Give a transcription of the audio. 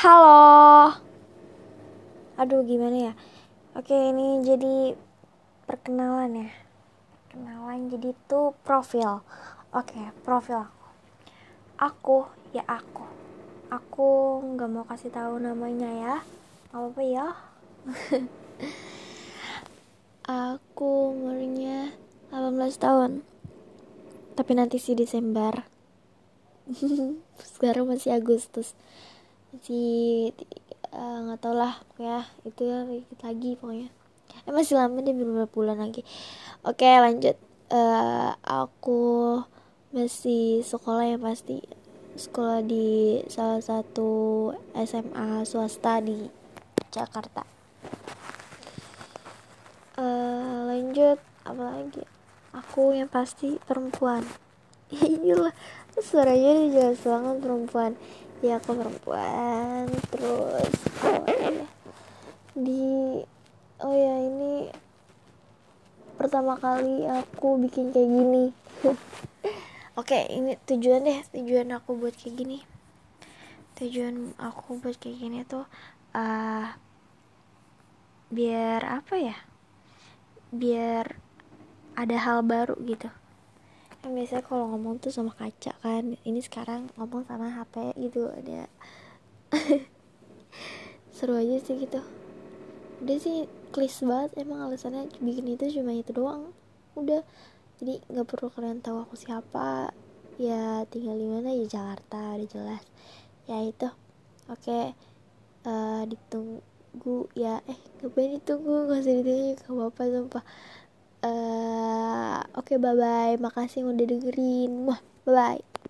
Halo. Aduh, gimana ya? Oke, ini jadi perkenalan ya. Perkenalan jadi tuh profil. Oke, profil aku. Aku ya aku. Aku nggak mau kasih tahu namanya ya. Gak apa-apa ya. aku umurnya 18 tahun. Tapi nanti sih Desember. Sekarang masih Agustus masih eh, nggak uh, tau lah ya itu ya lagi pokoknya. Eh masih lama deh beberapa bulan lagi. Oke lanjut. Uh, aku masih sekolah ya pasti. Sekolah di salah satu SMA swasta di Jakarta. Uh, lanjut. Apa lagi? Aku yang pasti perempuan. Iyalah suaranya jelas banget perempuan ya aku perempuan terus oh ya di oh ya ini pertama kali aku bikin kayak gini. Oke ini tujuan deh tujuan aku buat kayak gini. Tujuan aku buat kayak gini tuh uh, biar apa ya? Biar ada hal baru gitu kan biasanya kalau ngomong tuh sama kaca kan. Ini sekarang ngomong sama HP gitu ada seru aja sih gitu. Udah sih klis banget emang alasannya bikin itu cuma itu doang. Udah jadi nggak perlu kalian tahu aku siapa. Ya tinggal di mana? Ya Jakarta udah jelas. Ya itu. Oke okay. uh, eh, ditunggu ya. Eh ngapain ditunggu? Nggak usah ditunggu ke bapak sumpah uh, oke bye bye makasih udah dengerin. Wah bye bye